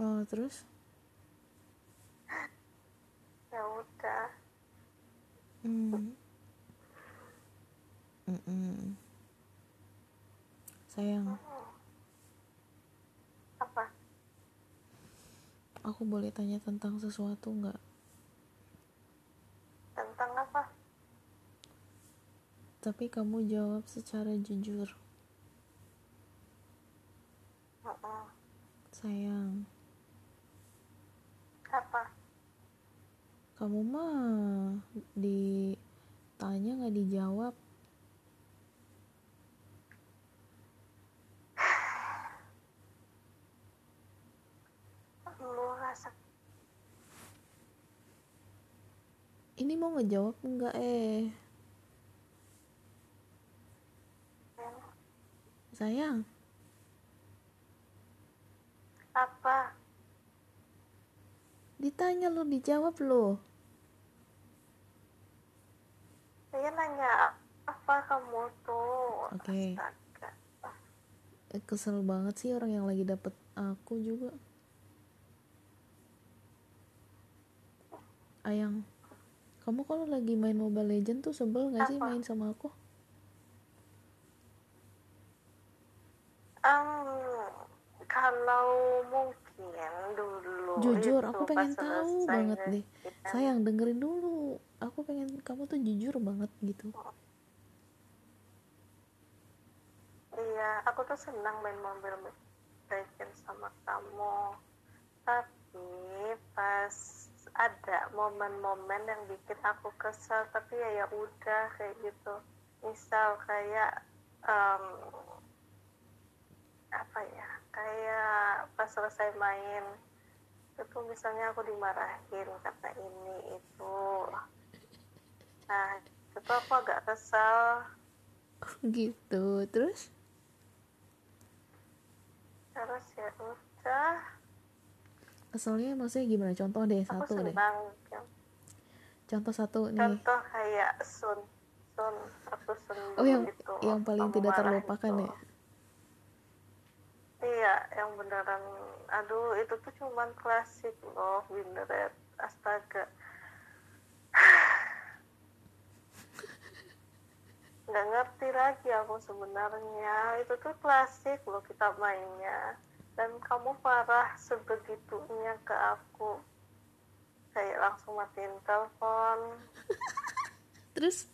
oh terus? Ya udah. Hmm. Mm-mm. sayang. Apa? Aku boleh tanya tentang sesuatu nggak? Tentang apa? Tapi kamu jawab secara jujur. Sayang apa? Kamu mah ditanya nggak dijawab. Ini mau ngejawab enggak eh? Sayang? Apa ditanya lo dijawab lo saya nanya apa kamu tuh Oke. Astaga. Eh, kesel banget sih orang yang lagi dapet aku juga ayang kamu kalau lagi main Mobile Legend tuh sebel gak sih Apa? main sama aku Em, kalau mungkin dulu jujur aku pengen tahu banget deh kita- sayang dengerin dulu aku pengen kamu tuh jujur banget gitu Iya, aku tuh senang main Mobile Legends sama kamu. Tapi pas ada momen-momen yang bikin aku kesel, tapi ya ya udah kayak gitu. Misal kayak em, apa ya? Kayak pas selesai main itu misalnya aku dimarahin karena ini itu. Nah, itu aku agak kesal. gitu terus Terus ya udah. keselnya maksudnya gimana contoh deh aku satu deh senang ya. contoh satu nih contoh kayak sun sun aku sun oh yang itu yang paling tidak terlupakan itu. ya iya yang beneran aduh itu tuh cuman klasik loh beneran astaga. Nggak ngerti lagi aku sebenarnya. Itu tuh klasik loh kita mainnya. Dan kamu parah sebegitunya ke aku. Kayak langsung matiin telepon. Terus?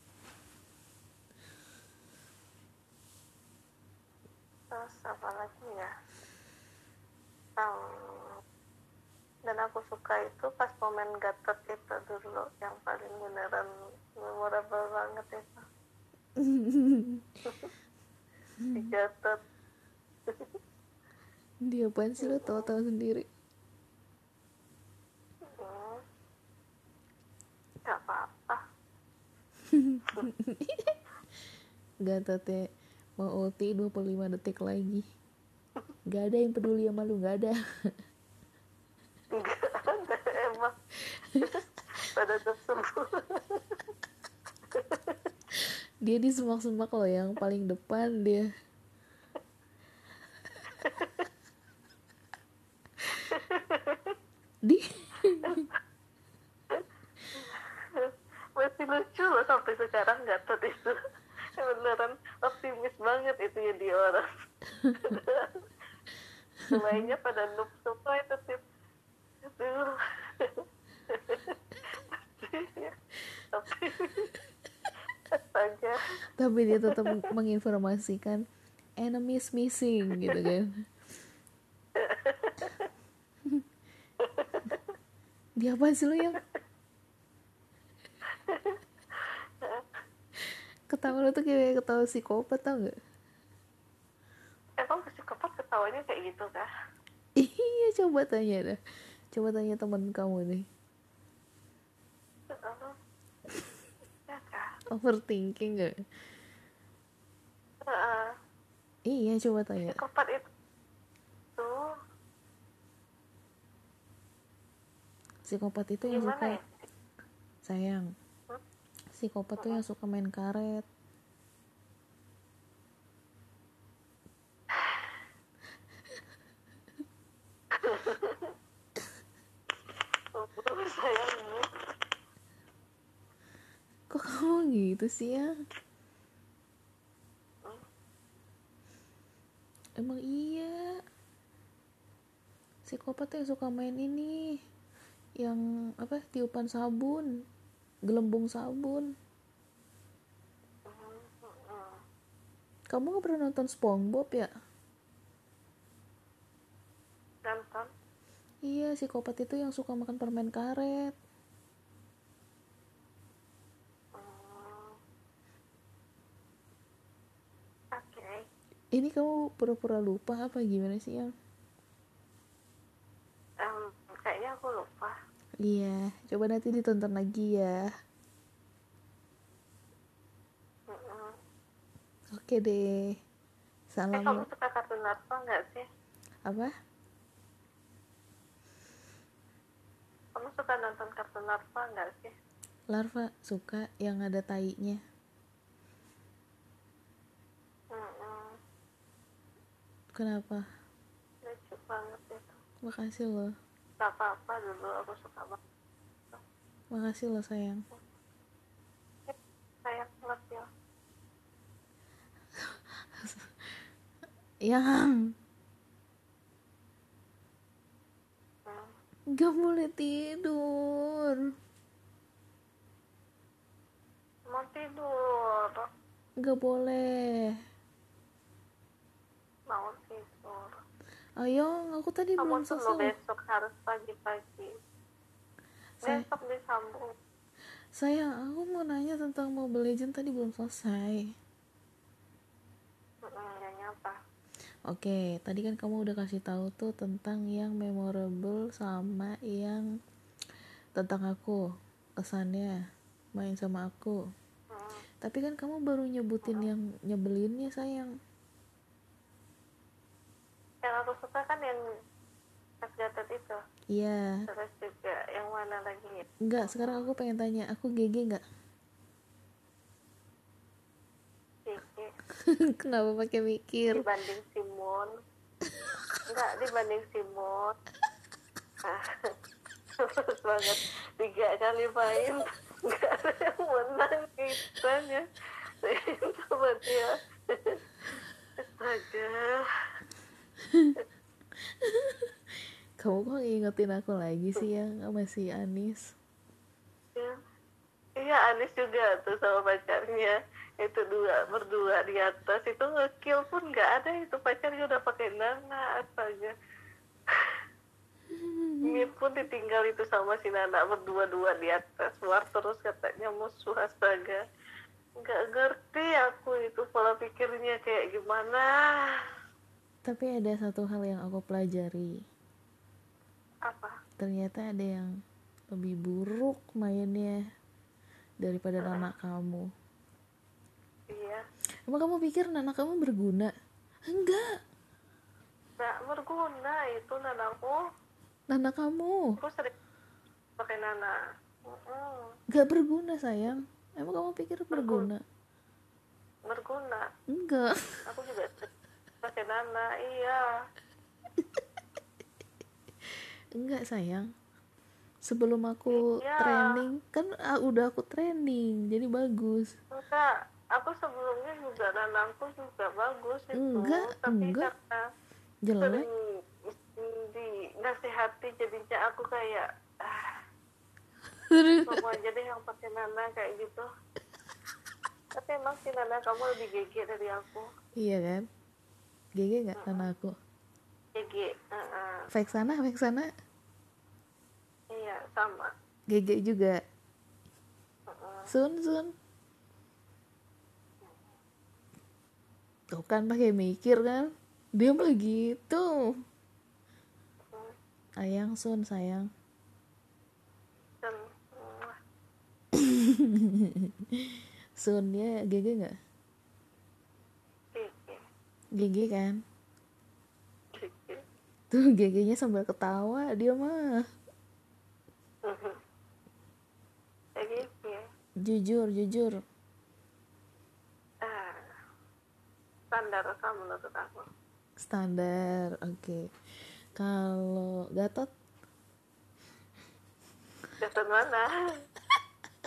Terus apa lagi ya Em, dan aku suka itu pas momen gatot itu dulu yang paling beneran memorable banget itu. Di gatot. Dia apaan sih lo tau-tau sendiri? Hmm. nggak apa-apa. Gatot mau ulti 25 detik lagi Gak ada yang peduli sama lu, gak ada nggak ada. Emang pada tersebut Dia di semak-semak loh yang paling depan dia. Di masih lucu loh sampai sekarang gatot itu. Beneran optimis banget itu ya di orang semuanya pada noob semua itu tip. Aduh tapi Tapi dia tetap menginformasikan Enemies missing gitu kan. Dia apa sih lu yang? Ketawa lu tuh kayak ketawa psikopat tau gak? Ketawanya kayak gitu kah? Iya coba tanya dah Coba tanya teman kamu nih. Ya Overthinking gak? Heeh. Iya coba tanya. Psikopat itu tuh. Psikopat itu yang gimana suka ya? Sayang. Psikopat tuh yang suka main karet gitu sih ya. Emang iya. Psikopat tuh yang suka main ini yang apa tiupan sabun gelembung sabun. Kamu gak pernah nonton SpongeBob ya? Nonton. Iya psikopat itu yang suka makan permen karet Hmm. oke ini kamu pura-pura lupa apa gimana sih yang Em, kayaknya aku lupa. Iya coba nanti ditonton lagi ya. Mm-mm. oke deh. Eh kamu salam suka kartun apa nggak sih? Apa? Kamu suka nonton kartun apa nggak sih? Larva suka. Yang ada tainya Mm-mm. Kenapa? Lucu banget itu makasih loh gak apa-apa dulu aku suka banget. Makasih loh sayang. Sayang banget ya. Yang. Hmm. nggak boleh tidur. Mau tidur. Nggak boleh mau tidur ayo aku tadi kamu belum selesai. besok harus pagi-pagi. Say- besok disambung. Sayang aku mau nanya tentang Mobile Legend tadi belum selesai. Apa Oke, tadi kan kamu udah kasih tahu tuh tentang yang memorable sama yang tentang aku, kesannya main sama aku. Hmm. Tapi kan kamu baru nyebutin yang nyebelinnya sayang. Yang aku suka kan yang Gatot itu. Iya, terus juga yang mana lagi ya? Enggak. Sekarang aku pengen tanya, aku GG nggak? Kiki Kenapa pakai mikir? dibanding Simon. Enggak dibanding Simon. Terus banget. Tiga kali main. Enggak ada yang menang kitanya sama dia astaga Kamu kok ngingetin aku lagi sih yang sama si Anis? ya iya Anis juga tuh sama pacarnya. Itu dua berdua di atas. Itu ngekill pun nggak ada. Itu pacarnya udah pakai nana astaga Mir pun ditinggal itu sama si Nana berdua-dua di atas. Luar terus katanya musuh astaga. Nggak ngerti aku itu pola pikirnya kayak gimana Tapi ada satu hal yang aku pelajari. apa Ternyata ada yang lebih buruk mainnya daripada anak kamu. iya Emang kamu pikir anak kamu berguna? Enggak, nggak berguna itu nanaku Nana kamu aku sering pakai Nana Mm-mm. Gak berguna sayang Emang kamu pikir berguna? berguna Enggak aku juga pakai Nana iya. Enggak sayang. Sebelum aku Iya. training Kan ah, udah aku training Jadi bagus. Enggak aku sebelumnya juga Nanaku juga bagus itu. Enggak, tapi enggak. karena Jelek. sering di nasihati jadinya aku kayak ah, kamu aja deh yang pakai Nana kayak gitu. Tapi emang si Nana kamu lebih GG dari aku. Iya kan GG gak Nana aku? GG uh-uh. Fake sana, fake sana iya sama. GG juga? Uh-uh. Sun, sun? Tuh kan pakai mikir kan? Dia begitu Ayang sun sayang. Uh, Sun dia GG gak? GG GG kan? GG Tuh GG-nya sambil ketawa dia mah. Kayak gitu ya. Jujur, jujur. Ah, standar kamu menurut aku. Standar, oke. Kalau Gatot? Gatot mana?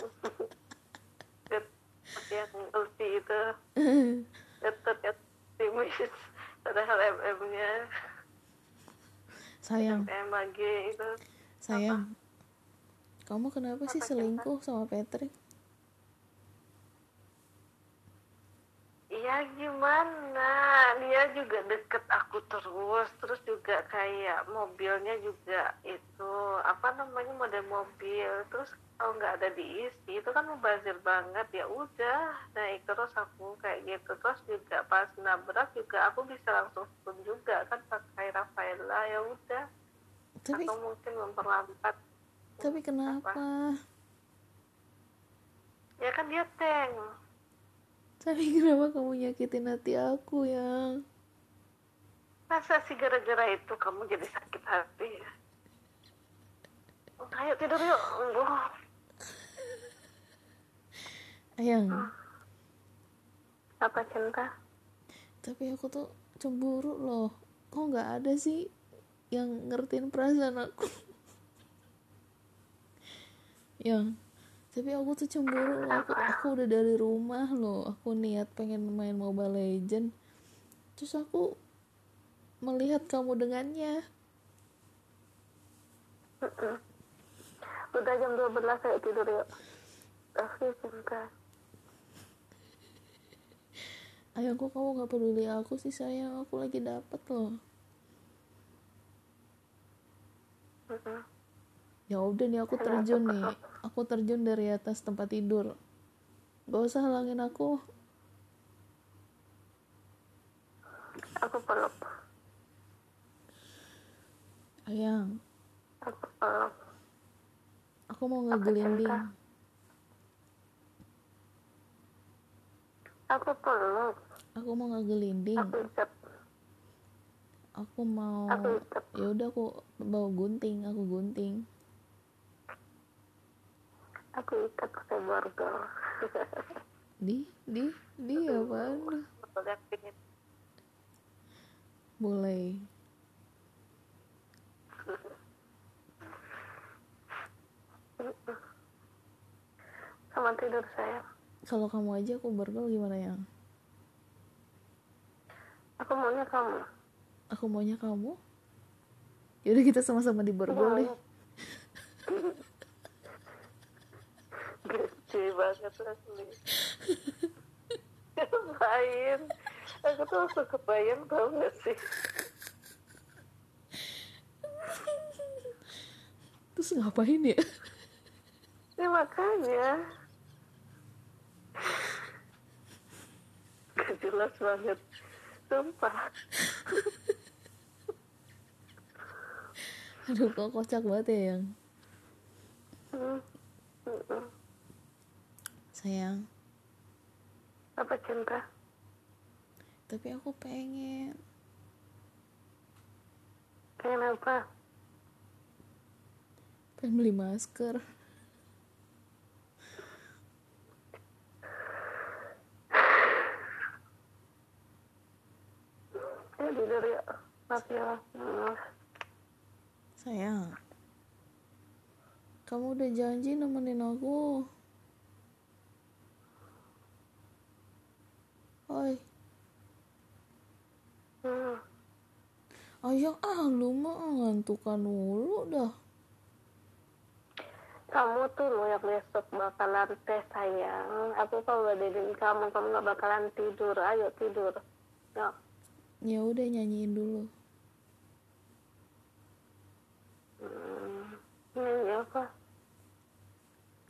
Gat- yang ulti itu. Ngetet ya timis padahal mm nya sayang. MAG itu sayang. kamu kenapa sih Apa, selingkuh sama Patrick Iya gimana? Dia juga deket aku terus terus juga kayak mobilnya juga itu apa namanya model mobil. Terus kalau nggak ada diisi itu kan mubazir banget. Ya udah naik terus aku kayak gitu. Terus juga pas nabrak juga aku bisa langsung pun juga kan pakai Rafaela ya udah tapi atau mungkin memperlambat. Tapi kenapa? Ya kan dia tank tapi kenapa kamu nyakitin hati aku yang? Masa sih gara-gara itu kamu jadi sakit hati ya? Ayo tidur yuk ayang apa cinta? Tapi aku tuh cemburu loh. Kok nggak ada sih yang ngertiin perasaan aku? Yang tapi aku tuh cemburu loh. Aku, aku udah dari rumah loh. Aku niat pengen main Mobile Legend. Terus aku melihat kamu dengannya. Udah jam 12 ayo tidur yuk. Oke cinta ayang kok kamu nggak peduli aku sih sayang. Aku lagi dapet loh. Ya udah nih aku terjun nih. Aku terjun dari atas tempat tidur. Gak usah halangin aku. Aku peluk. Ayang aku peluk. Aku mau ngegelinding aku peluk. Aku mau ngegelinding aku aku mau ya udah aku bawa gunting aku gunting aku ikat pakai borgol di di di Udah pingin boleh. Sama tidur sayang kalau kamu aja aku bergol gimana yang? Aku maunya kamu. Aku maunya kamu? Yaudah kita sama-sama di borgol deh Gede banget asli Ngapain? Aku tuh langsung kebayang tau gak sih? Terus ngapain ya? Ya makanya. Gak jelas banget. Sumpah. Aduh kok kocak banget ya yang? Hmm. Sayang. Apa cinta tapi aku pengen. Pengen apa? Pengen beli masker. Ya tidur ya Maaf ya Hmm. sayang. Kamu udah janji nemenin aku Oi, Hmm. Ayang ah lu mah ngantukan mulu dah. Kamu tuh loh yang besok bakalan tes sayang Aku kalau badenin kamu Kamu gak bakalan tidur Ayo tidur Ya Ya udah nyanyiin dulu. Hmm. Ini apa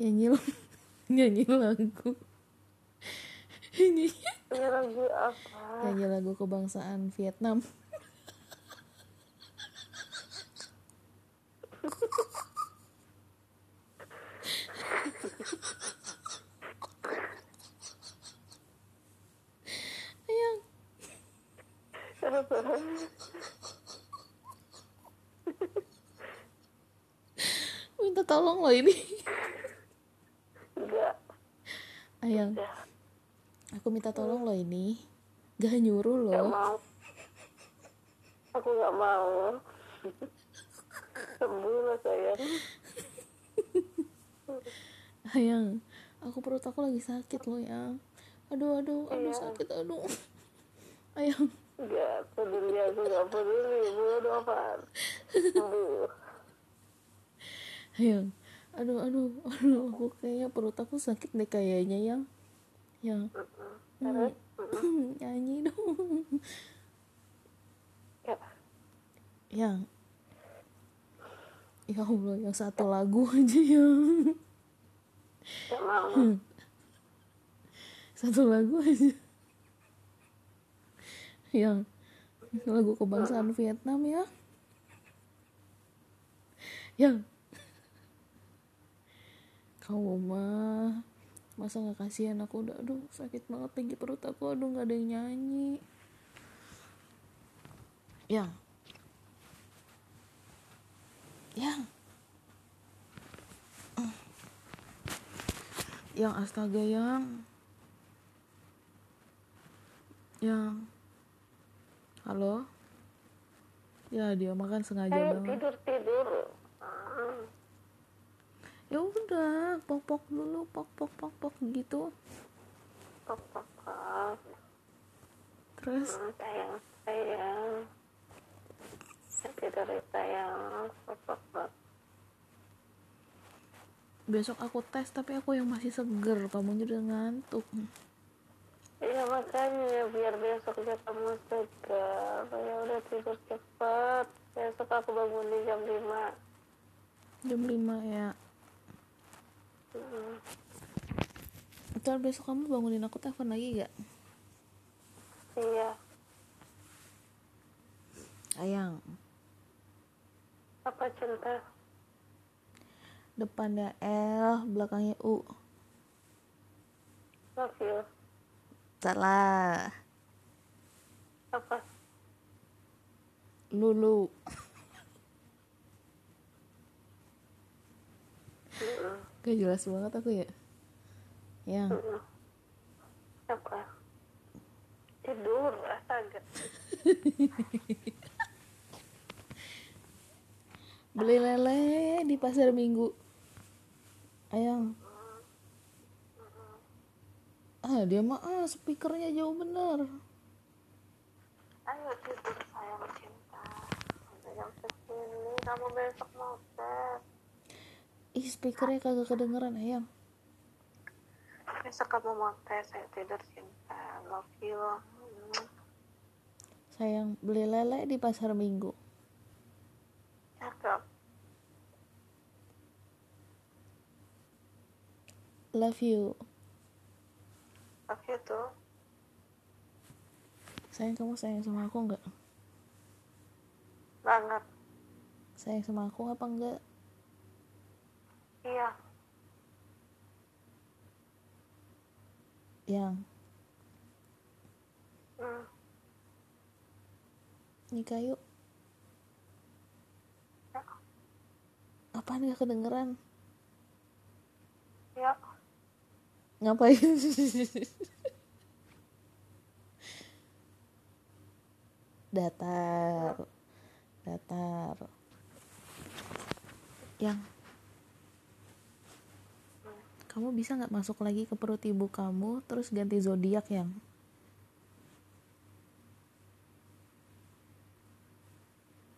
Nyanyi nyanyi lagu. nyanyi Ini lagu apa nyanyi lagu kebangsaan Vietnam. Ayang, minta tolong loh ini. Enggak. Ayang, Ya aku minta tolong loh ini. Gak nyuruh Gak loh. mau. Aku gak mau. Sembuh lah sayang Ayang, aku perut aku lagi sakit loh yang. aduh aduh aduh Iya. sakit aduh. Ayang Gak peduli aku gak peduli bodoh apaan Aduh. ayang aduh aduh aduh aku kayaknya perut aku sakit deh kayaknya yang yang Terus? nyanyi dong. Ya, yang ya Allah yang satu lagu aja yang mau satu lagu aja. Yang lagu kebangsaan Vietnam ya. Yang kamu mah masa nggak kasihan aku? Udah aduh sakit banget tinggi perut aku. Aduh nggak ada yang nyanyi. Yang yang yang astaga yang yang halo? Ya dia makan sengaja Ayo banget. tidur tidur. Ya udah pok pok dulu pok pok pok pok gitu. Pok, pok, pok. terus? Hmm, sayang sayang. Tidur ya, sayang. Pok, pok, pok. Besok aku tes tapi aku yang masih seger kamu udah ngantuk. Iya makanya biar besoknya kamu segar. Ya udah tidur cepat. Besok aku bangun di jam 5 jam 5 ya. Hmm. ntar besok kamu bangunin aku telepon lagi gak iya. Ayang apa cinta depannya L belakangnya U. You salah. Apa? Lulu. Gak jelas banget aku ya. Yang. Apa? Tidur astaga. Beli lele di pasar minggu ayang. Ah dia mah ah speakernya jauh bener. Ayo tidur sayang cinta. Udah jam segini kamu besok mau tes. Ih speakernya kagak kedengeran ayang. Besok kamu mau tes ayo tidur cinta. Love you. Sayang beli lele di pasar minggu. Cakep love you. Love you tuh sayang kamu sayang sama aku nggak? Banget. Sayang sama aku apa enggak iya. Yang? Hmm. nikah yuk. Ya. Apaan gak kedengeran ya ngapain? Datar. Datar. Yang kamu bisa nggak masuk lagi ke perut ibu kamu terus ganti zodiak yang?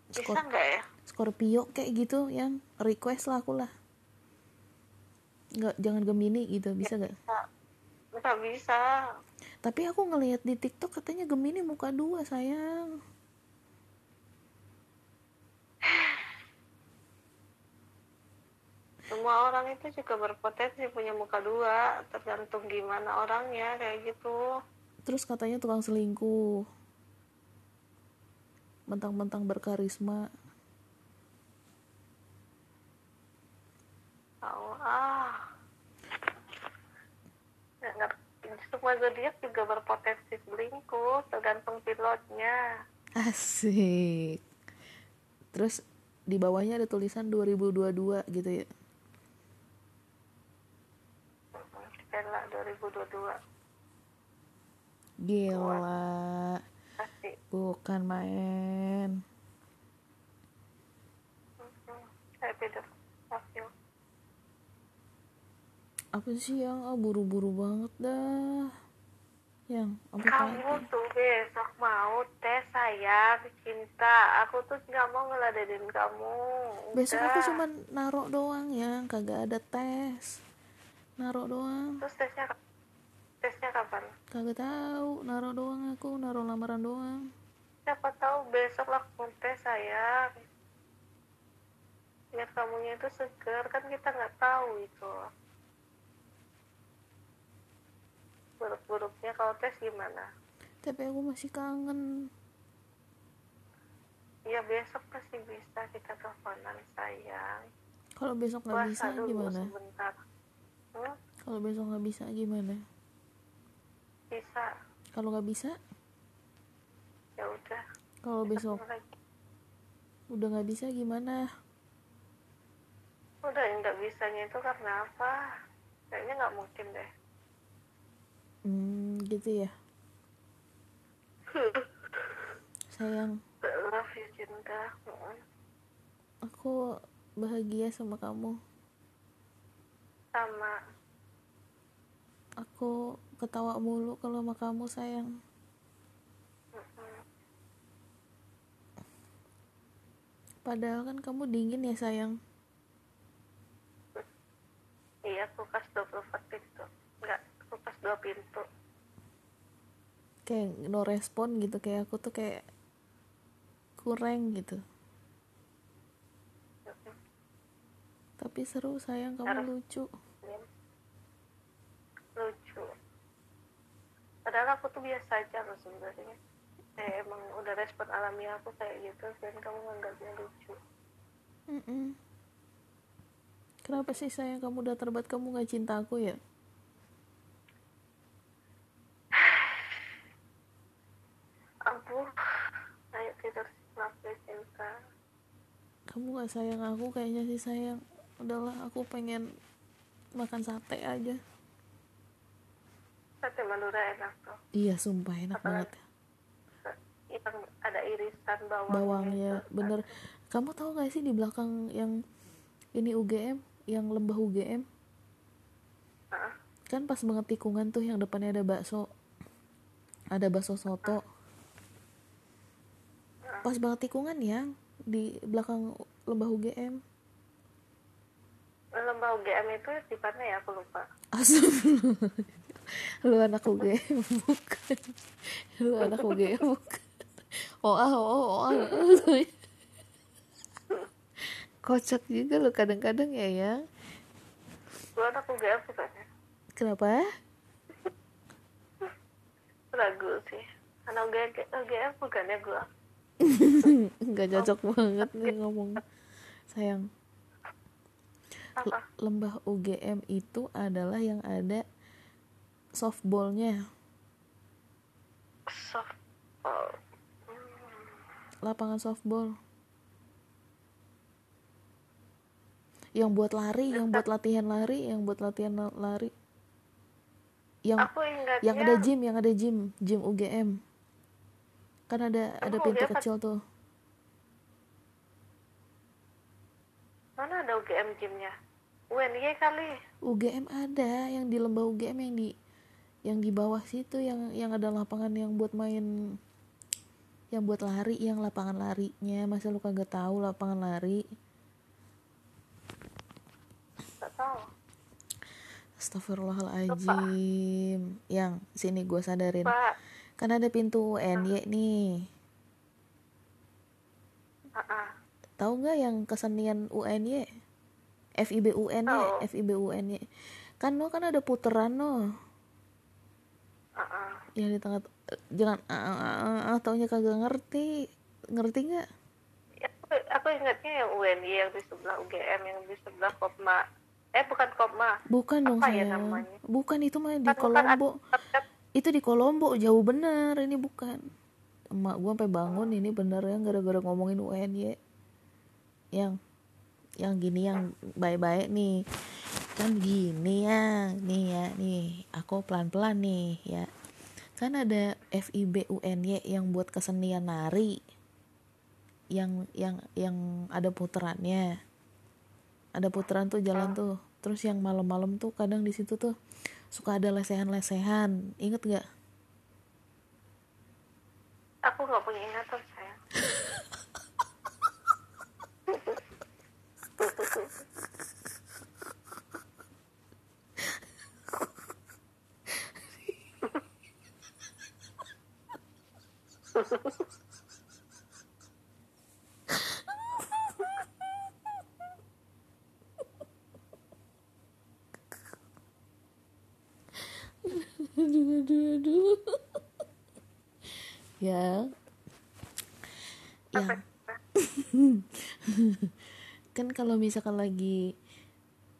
Bisa Skor- nggak ya? Scorpio kayak gitu yang request lah aku lah nggak jangan Gemini gitu bisa gak bisa. Nggak bisa. Tapi aku ngelihat di TikTok katanya Gemini muka dua sayang. Semua orang itu juga berpotensi punya muka dua tergantung gimana orangnya kayak gitu. Terus katanya tukang selingkuh. Mentang-mentang berkarisma. Tahu ah nggak semua zodiak juga berpotensi selingkuh tergantung pilotnya. Asik. Terus di bawahnya ada tulisan 2022 gitu ya? Stella 2022 gila. Pasti. Bukan main. Saya love you apa sih yang? Ah, buru-buru banget dah. Yang sampai kamu tuh besok mau tes sayang cinta. Aku tuh nggak mau ngeladenin kamu. Besok Udah. aku cuma narok doang yang. Kagak ada tes. Narok doang. Terus tesnya tesnya kapan? Kagak tahu. Narok doang aku narok lamaran doang. Siapa tahu besok langsung tes sayang. Biar kamunya itu seger. Kan kita nggak tahu itu buruk-buruknya kalau tes gimana? Tapi aku masih kangen. Ya besok pasti bisa kita teleponan sayang. Kalau besok nggak bisa gimana? sebentar. Hmm? kalau besok nggak bisa gimana? Bisa. Kalau nggak bisa? Ya udah kalau besok lagi. udah nggak bisa gimana? Udah nggak bisanya itu karena apa? Kayaknya nggak mungkin deh hmm gitu ya. Sayang. Love you cinta aku bahagia sama kamu. Sama. Aku ketawa mulu kalau sama kamu sayang. Padahal kan kamu dingin ya sayang. Iya kulkas 24 pintu nggak kulkas dua pintu kayak no respon gitu kayak aku tuh kayak kurang gitu Mm-mm. tapi seru sayang kamu Harus. lucu lucu padahal aku tuh biasa aja loh sebenarnya kayak emang udah respon alami aku kayak gitu dan kamu nganggapnya lucu Mm-mm. kenapa sih sayang kamu udah terbat kamu nggak cinta aku ya ampun ayo tidur love you cinta kamu nggak sayang aku kayaknya sih sayang. Udahlah aku pengen makan sate aja. Sate madura enak tuh. Iya sumpah enak banget. Yang ada irisan bawang bawangnya bener. Kamu tahu gak sih di belakang yang ini UGM yang lembah UGM kan pas banget tikungan tuh yang depannya ada bakso. Ada bakso soto. Pas banget tikungan ya di belakang lembah UGM lembah UGM itu di mana ya aku lupa. Astagfirullah lu anak UGM bukan. Lu anak UGM bukan. Oh ah oh oh ah kocak juga lu kadang-kadang ya ya. Lu anak UGM bukan ya kenapa? Ragu sih. Anak UGM, UGM bukan ya gua nggak cocok banget nih ngomong. Sayang. Lembah UGM itu adalah yang ada softballnya. Softball. Lapangan softball. Yang buat lari yang buat latihan lari yang buat latihan la- lari. Yang yang ada gym yang ada gym gym UGM kan ada ada pintu UGM kecil tuh. Mana ada UGM gymnya? UNY kali. UGM ada yang di lembah UGM yang di yang di bawah situ yang yang ada lapangan yang buat main yang buat lari yang lapangan larinya. Masa lu kagak tahu lapangan lari? Tahu. Astagfirullahaladzim yang sini gue sadarin. Pak kan ada pintu UNY nih. Ah. tahu nggak yang kesenian UNY FIB UNY Tahu. FIB UNY kan lo kan ada puteran no ah ah. yang di tengah jangan ah, ah, ah, ah, taunya kagak ngerti. Ngerti nggak? Ya, aku, aku ingatnya yang UNY yang di sebelah UGM yang di sebelah Kopma. Eh bukan Kopma. Bukan dong Apa ya sayang. namanya? bukan itu mah di Kan bukan Kolombo. ada- itu di Kolombo jauh bener ini bukan. Emak gua sampai bangun ini bener ya gara-gara ngomongin UNY yang yang gini yang baik-baik nih. Kan gini ya nih ya nih. Aku pelan-pelan nih ya. Kan ada FIB UNY yang buat kesenian nari. Yang yang yang ada puterannya. Ada putaran tuh jalan tuh. Terus yang malam-malam tuh kadang di situ tuh suka ada lesehan-lesehan inget gak? aku nggak punya ingatan sayang ya. Ya. kan kalau misalkan lagi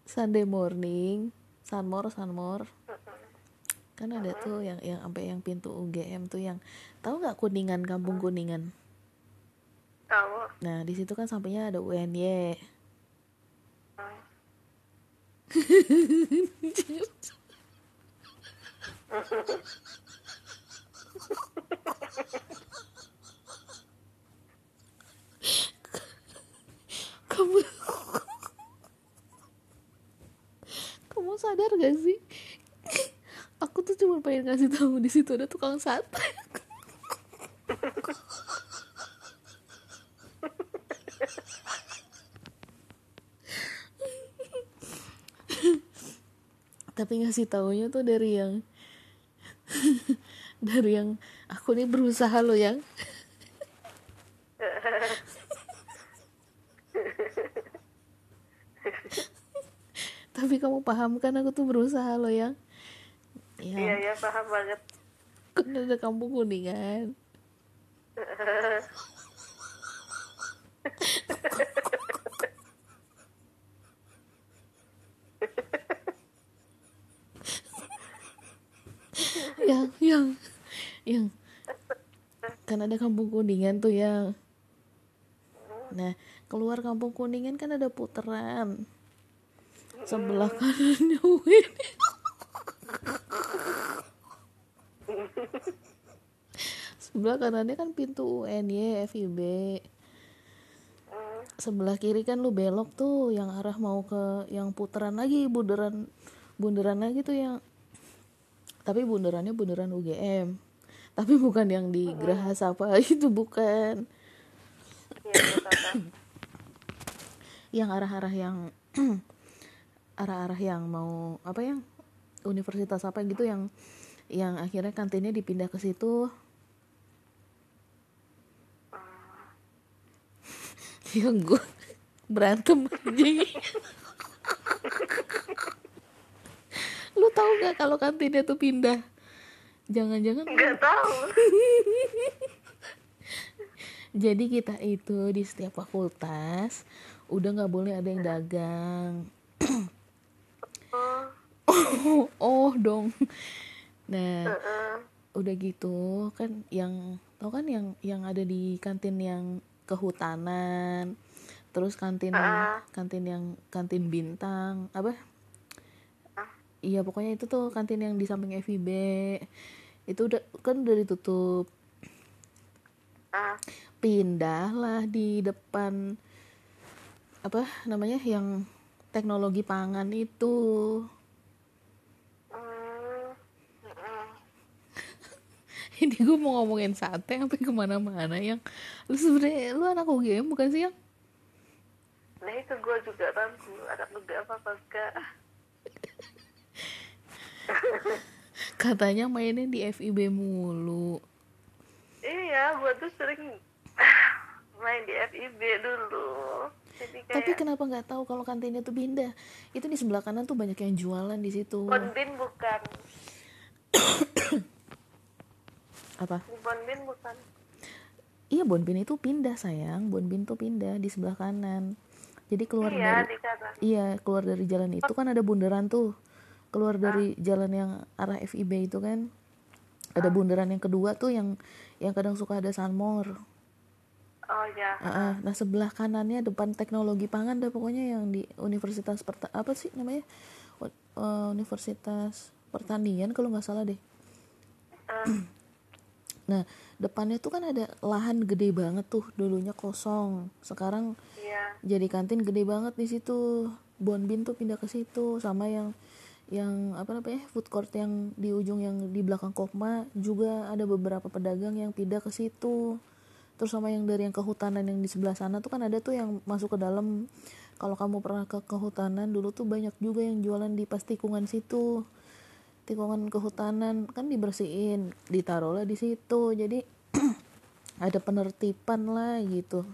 Sunday morning sunmore sunmore. Kan ada tuh yang yang sampai yang pintu UGM tuh yang tahu nggak kuningan kampung kuningan? Tahu. Nah di situ kan sampingnya ada UNY kamu kamu sadar gak sih? Aku tuh cuma pengen ngasih tahu di situ ada tukang sate. Tapi ngasih taunya tuh dari yang dari yang aku nih berusaha loh yang. Tapi kamu paham kan aku tuh berusaha loh yang? Iya ya iya paham banget. Kan ada kampung kuningan. Yang yang. Yang kan ada kampung kuningan tuh yang nah keluar kampung kuningan kan ada puteran sebelah kanannya Win. Sebelah kanannya kan pintu UNY FIB sebelah kiri kan lu belok tuh yang arah mau ke yang puteran lagi bundaran bundaran lagi tuh yang tapi bundarannya bundaran UGM tapi bukan yang di Geraha Sapa itu bukan. Tahu yang arah-arah yang arah-arah yang mau apa yang universitas apa gitu yang yang akhirnya kantinnya dipindah ke situ. Yang gue berantem aja lu tahu nggak kalau kantinnya tuh pindah jangan-jangan nggak tahu. Jadi kita itu di setiap fakultas udah nggak boleh ada yang dagang. Oh. Oh, dong. Nah heeh. udah gitu kan yang tau kan yang yang ada di kantin yang kehutanan terus kantin Ah. kantin yang kantin bintang apa? Iya pokoknya itu tuh kantin yang di samping FIB itu udah kan udah ditutup. Ah. Pindahlah di depan apa namanya yang teknologi pangan itu. Hmm, ini gue mau ngomongin sate sampai ke mana-mana yang. Lu sebenarnya lu anak UGM bukan sih yang? Nah itu gue juga ragu anak apa apa enggak katanya mainnya di FIB mulu. Iya gue tuh sering main di FIB dulu. Jadi kayak tapi kenapa nggak tahu kalau kantinnya tuh pindah? Itu di sebelah kanan tuh banyak yang jualan di situ. Bonbin bukan. Apa? Di Bonbin bukan. Iya Bonbin itu pindah sayang. Bonbin tuh pindah di sebelah kanan. Jadi keluar iya dari iya keluar dari jalan itu kan ada bundaran tuh keluar dari jalan yang arah FIB itu kan. Ada bundaran yang kedua tuh yang yang kadang suka ada sunmore oh ya Heeh, nah sebelah kanannya depan teknologi pangan dah pokoknya yang di Universitas Perta apa sih namanya? U- eh, Universitas Pertanian kalau nggak salah deh. Eh, nah depannya tuh kan ada lahan gede banget tuh dulunya kosong. Sekarang iya. jadi kantin gede banget di situ. Bonbin tuh pindah ke situ sama yang yang apa namanya food court yang di ujung yang di belakang Kokma juga ada beberapa pedagang yang pindah ke situ. Terus sama yang dari yang kehutanan yang di sebelah sana tuh kan ada tuh yang masuk ke dalam. Kalau kamu pernah ke kehutanan dulu tuh banyak juga yang jualan di pas tikungan situ. Tikungan kehutanan kan dibersihin ditaruhlah di situ. Jadi ada penertiban lah gitu.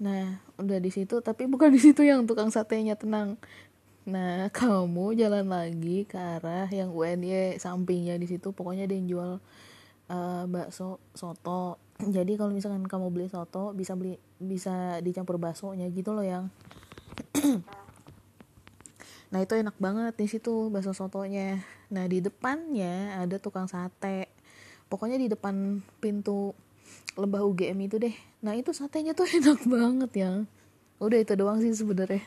Nah udah di situ tapi bukan di situ yang tukang satenya tenang nah kamu jalan lagi ke arah yang UNY sampingnya di situ. Pokoknya ada yang jual uh, bakso soto. Jadi kalau misalkan kamu beli soto bisa beli bisa dicampur baksonya gitu loh yang. Nah itu enak banget di situ bakso sotonya. Nah di depannya ada tukang sate. Pokoknya di depan pintu lembah UGM itu deh. Nah itu satenya tuh enak banget ya udah itu doang sih sebenarnya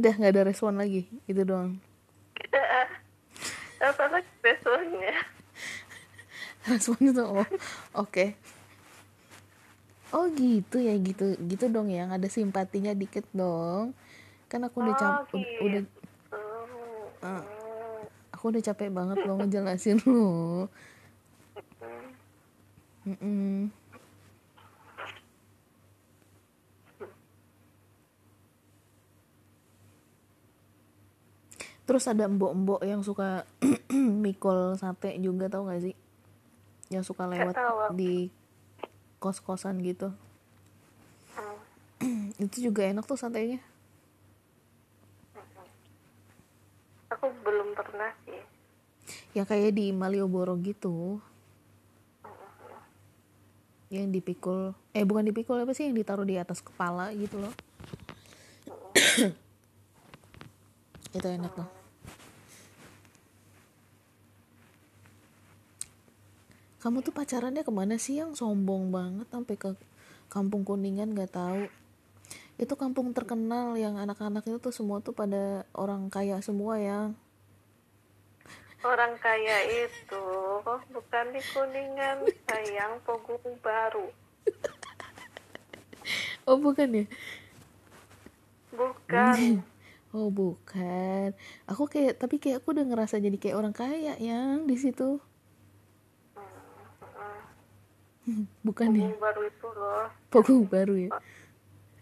udah nggak ada respon lagi itu doang apa lagi responnya responnya tuh oh oke okay. oh gitu ya gitu gitu dong yang ada simpatinya dikit dong kan aku udah cap oh, udah, udah gitu. uh, aku udah capek banget lo ngejelasin lo mm -mm. Terus ada mbok-mbok yang suka mikul sate juga tau gak sih? Yang suka lewat di kos-kosan gitu. Hmm. itu juga enak tuh satenya. Aku belum pernah sih. Yang kayak di Malioboro gitu. Yang dipikul eh bukan dipikul apa sih? Yang ditaruh di atas kepala gitu loh. Itu enak loh kamu tuh pacarannya ke mana sih? Yang sombong banget sampai ke kampung kuningan gak tahu. Itu kampung terkenal yang anak-anak itu tuh semua tuh pada orang kaya semua ya orang kaya itu bukan di kuningan sayang pogung baru. Oh bukan ya? Bukan. Oh bukan. Aku kayak tapi kayak aku udah ngerasa jadi kayak orang kaya yang di situ bukan ya? Baru itu loh. Pogung baru ya?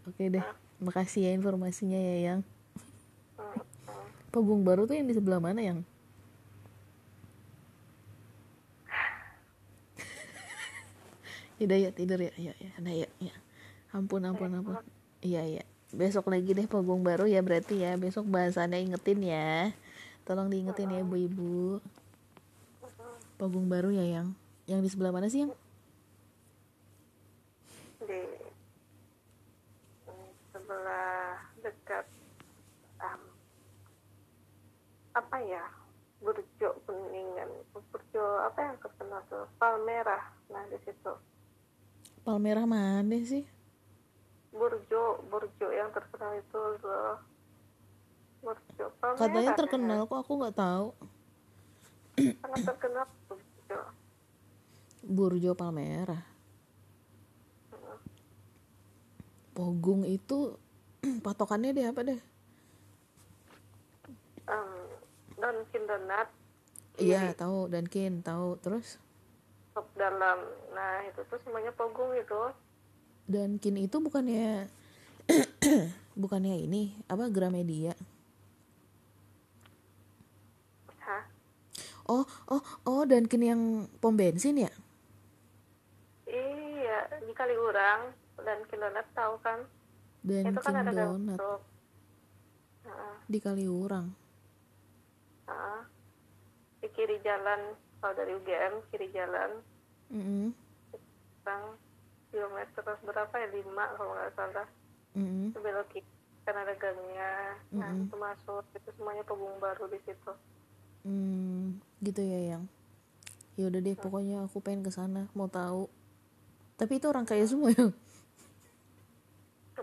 Oke deh makasih ya informasinya ya yang. Pogung baru tuh yang di sebelah mana yang? Yaudah ya tidur ya. Ya ya nah, ya ya ampun ampun ampun. iya iya. Besok lagi deh Pogung baru ya berarti ya. Besok bahasannya ingetin ya. Tolong diingetin ya ibu-ibu Pogung baru ya yang. Yang di sebelah mana sih yang di mm, sebelah dekat um, apa ya burjo kuningan. Burjo apa yang terkenal tuh? Palmerah. Nah di situ. Palmerah mana sih? Burjo burjo yang terkenal itu loh. Burjo palmerah katanya ya. terkenal kok aku nggak tahu. Sangat terkenal burjo. Burjo Palmerah Pogung itu patokannya deh apa deh? Um, Dunkin Donut. Iya tahu Dunkin tahu. Terus? Top dalam. Nah itu tuh semuanya pogung itu. Dunkin itu bukannya bukannya ini apa Gramedia? Hah? Oh oh oh Dunkin yang pom bensin ya? Iya di Kaliurang Dunkin Donut tahu kan? Itu Dunkin kan ada Donut Donut Heeh, di Kaliurang heeh. di kiri jalan kalau dari UGM kiri jalan. Mm sekarang kilometer berapa ya? Lima kalau nggak salah. -mm. itu belok kiri kan ada gangnya. Nah Mm-mm. itu masuk. Itu semuanya pogung baru di situ. Hmm, gitu ya yang. Ya udah deh pokoknya aku pengen ke sana mau tahu. Tapi itu orang kaya semua ya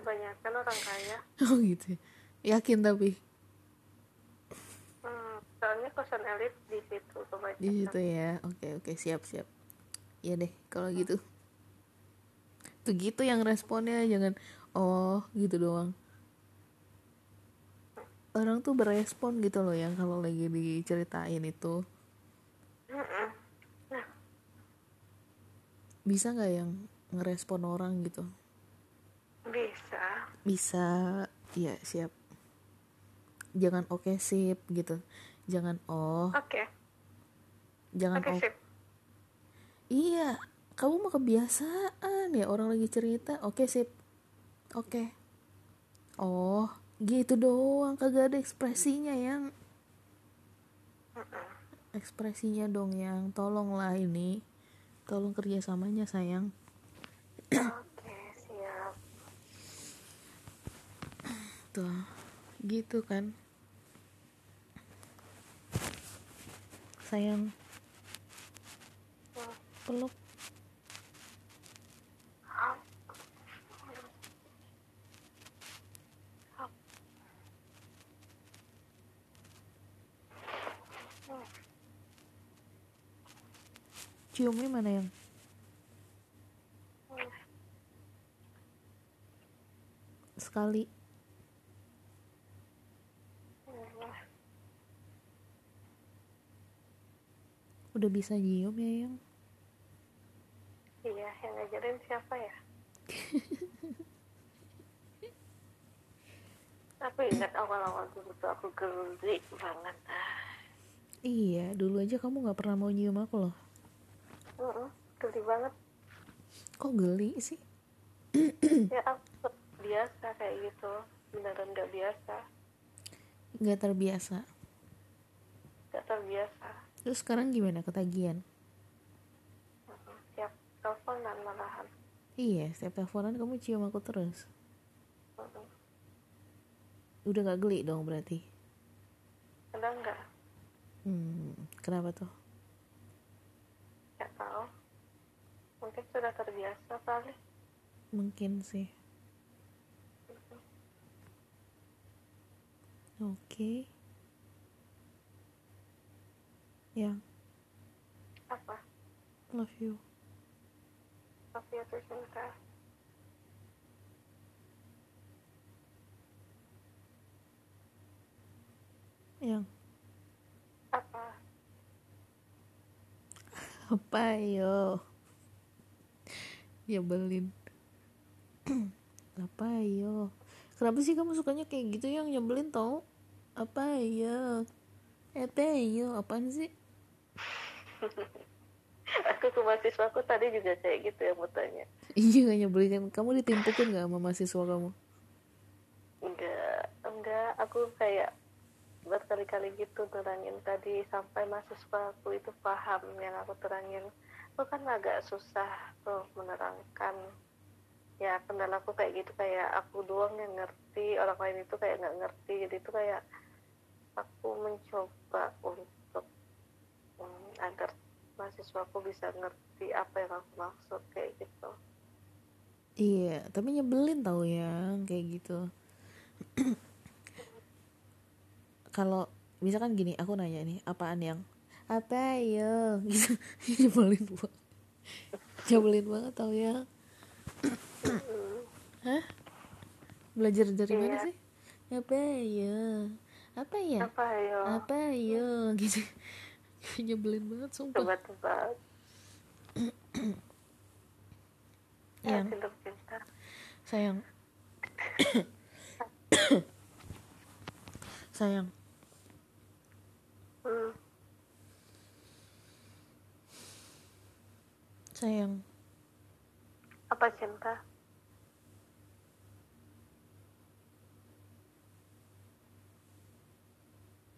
kebanyakan orang kaya. Oh gitu ya. yakin tapi? Hmm, soalnya kosan elit di situ kebanyakan. Di situ ya. Oke oke. Siap siap. Ya deh kalau gitu. Tuh gitu yang responnya jangan oh gitu doang. Orang tuh berespon gitu loh yang kalau lagi diceritain itu. Mm-mm. bisa nggak yang ngerespon orang gitu bisa. Bisa. Ya siap. Jangan oke sip gitu. Jangan oh. Oke. Jangan oke oh sip. Iya kamu mah kebiasaan ya orang lagi cerita. Oke sip. Oke. Oh gitu doang. Kagak ada ekspresinya yang. Ekspresinya dong yang. Tolonglah ini. Tolong kerjasamanya sayang. Oke siap tuh gitu kan. Sayang. Peluk. Ciumnya mana yang? Sekali udah bisa nyium ya yang iya yang ngajarin siapa ya? Aku ingat awal-awal dulu tuh aku geli banget. Iya dulu aja kamu nggak pernah mau nyium aku loh. Mm-mm, geli banget. Kok geli sih? Ya aku biasa kayak gitu. Beneran gak biasa. Nggak terbiasa? Gak terbiasa terus sekarang gimana? Ketagihan? Mm-mm, tiap teleponan malahan. Iya setiap teleponan kamu cium aku terus. Udah nggak geli dong berarti? Ada nggak hmm kenapa tuh? Nggak tahu mungkin sudah terbiasa kali. Mungkin sih. Oke ya. Apa? Love you. Tapi itu cinta. Yang. Apa? Apa yo? Nyebelin. Apa yo? Kenapa sih kamu sukanya kayak gitu yang? Nyebelin tau. Apa yo? Apa yo? Apaan sih aku ke mahasiswaku tadi juga kayak gitu ya mau tanya. Iya gak nyebelin. Kamu ditimpukin gak sama mahasiswa kamu? Enggak enggak aku kayak berkali-kali gitu terangin tadi sampai mahasiswa aku itu paham yang aku terangin. Aku kan agak susah tuh menerangkan. Ya kendalaku kayak gitu. Kayak aku doang yang ngerti orang lain itu kayak nggak ngerti. Jadi itu kayak aku mencoba untuk agar mahasiswaku bisa ngerti apa yang aku maksud kayak gitu. Iya tapi nyebelin tau yang kayak gitu. Kalau misalkan gini aku nanya nih apaan yang apa yo gitu. Nyebelin banget. Nyebelin banget tau ya. Hah? Belajar dari mana Iya. sih? Apa ya apa ya? Apa ayo apa yo gitu nyebelin banget sumpah. Ya yang sayang. Sayang. Hmm. sayang. Apa cinta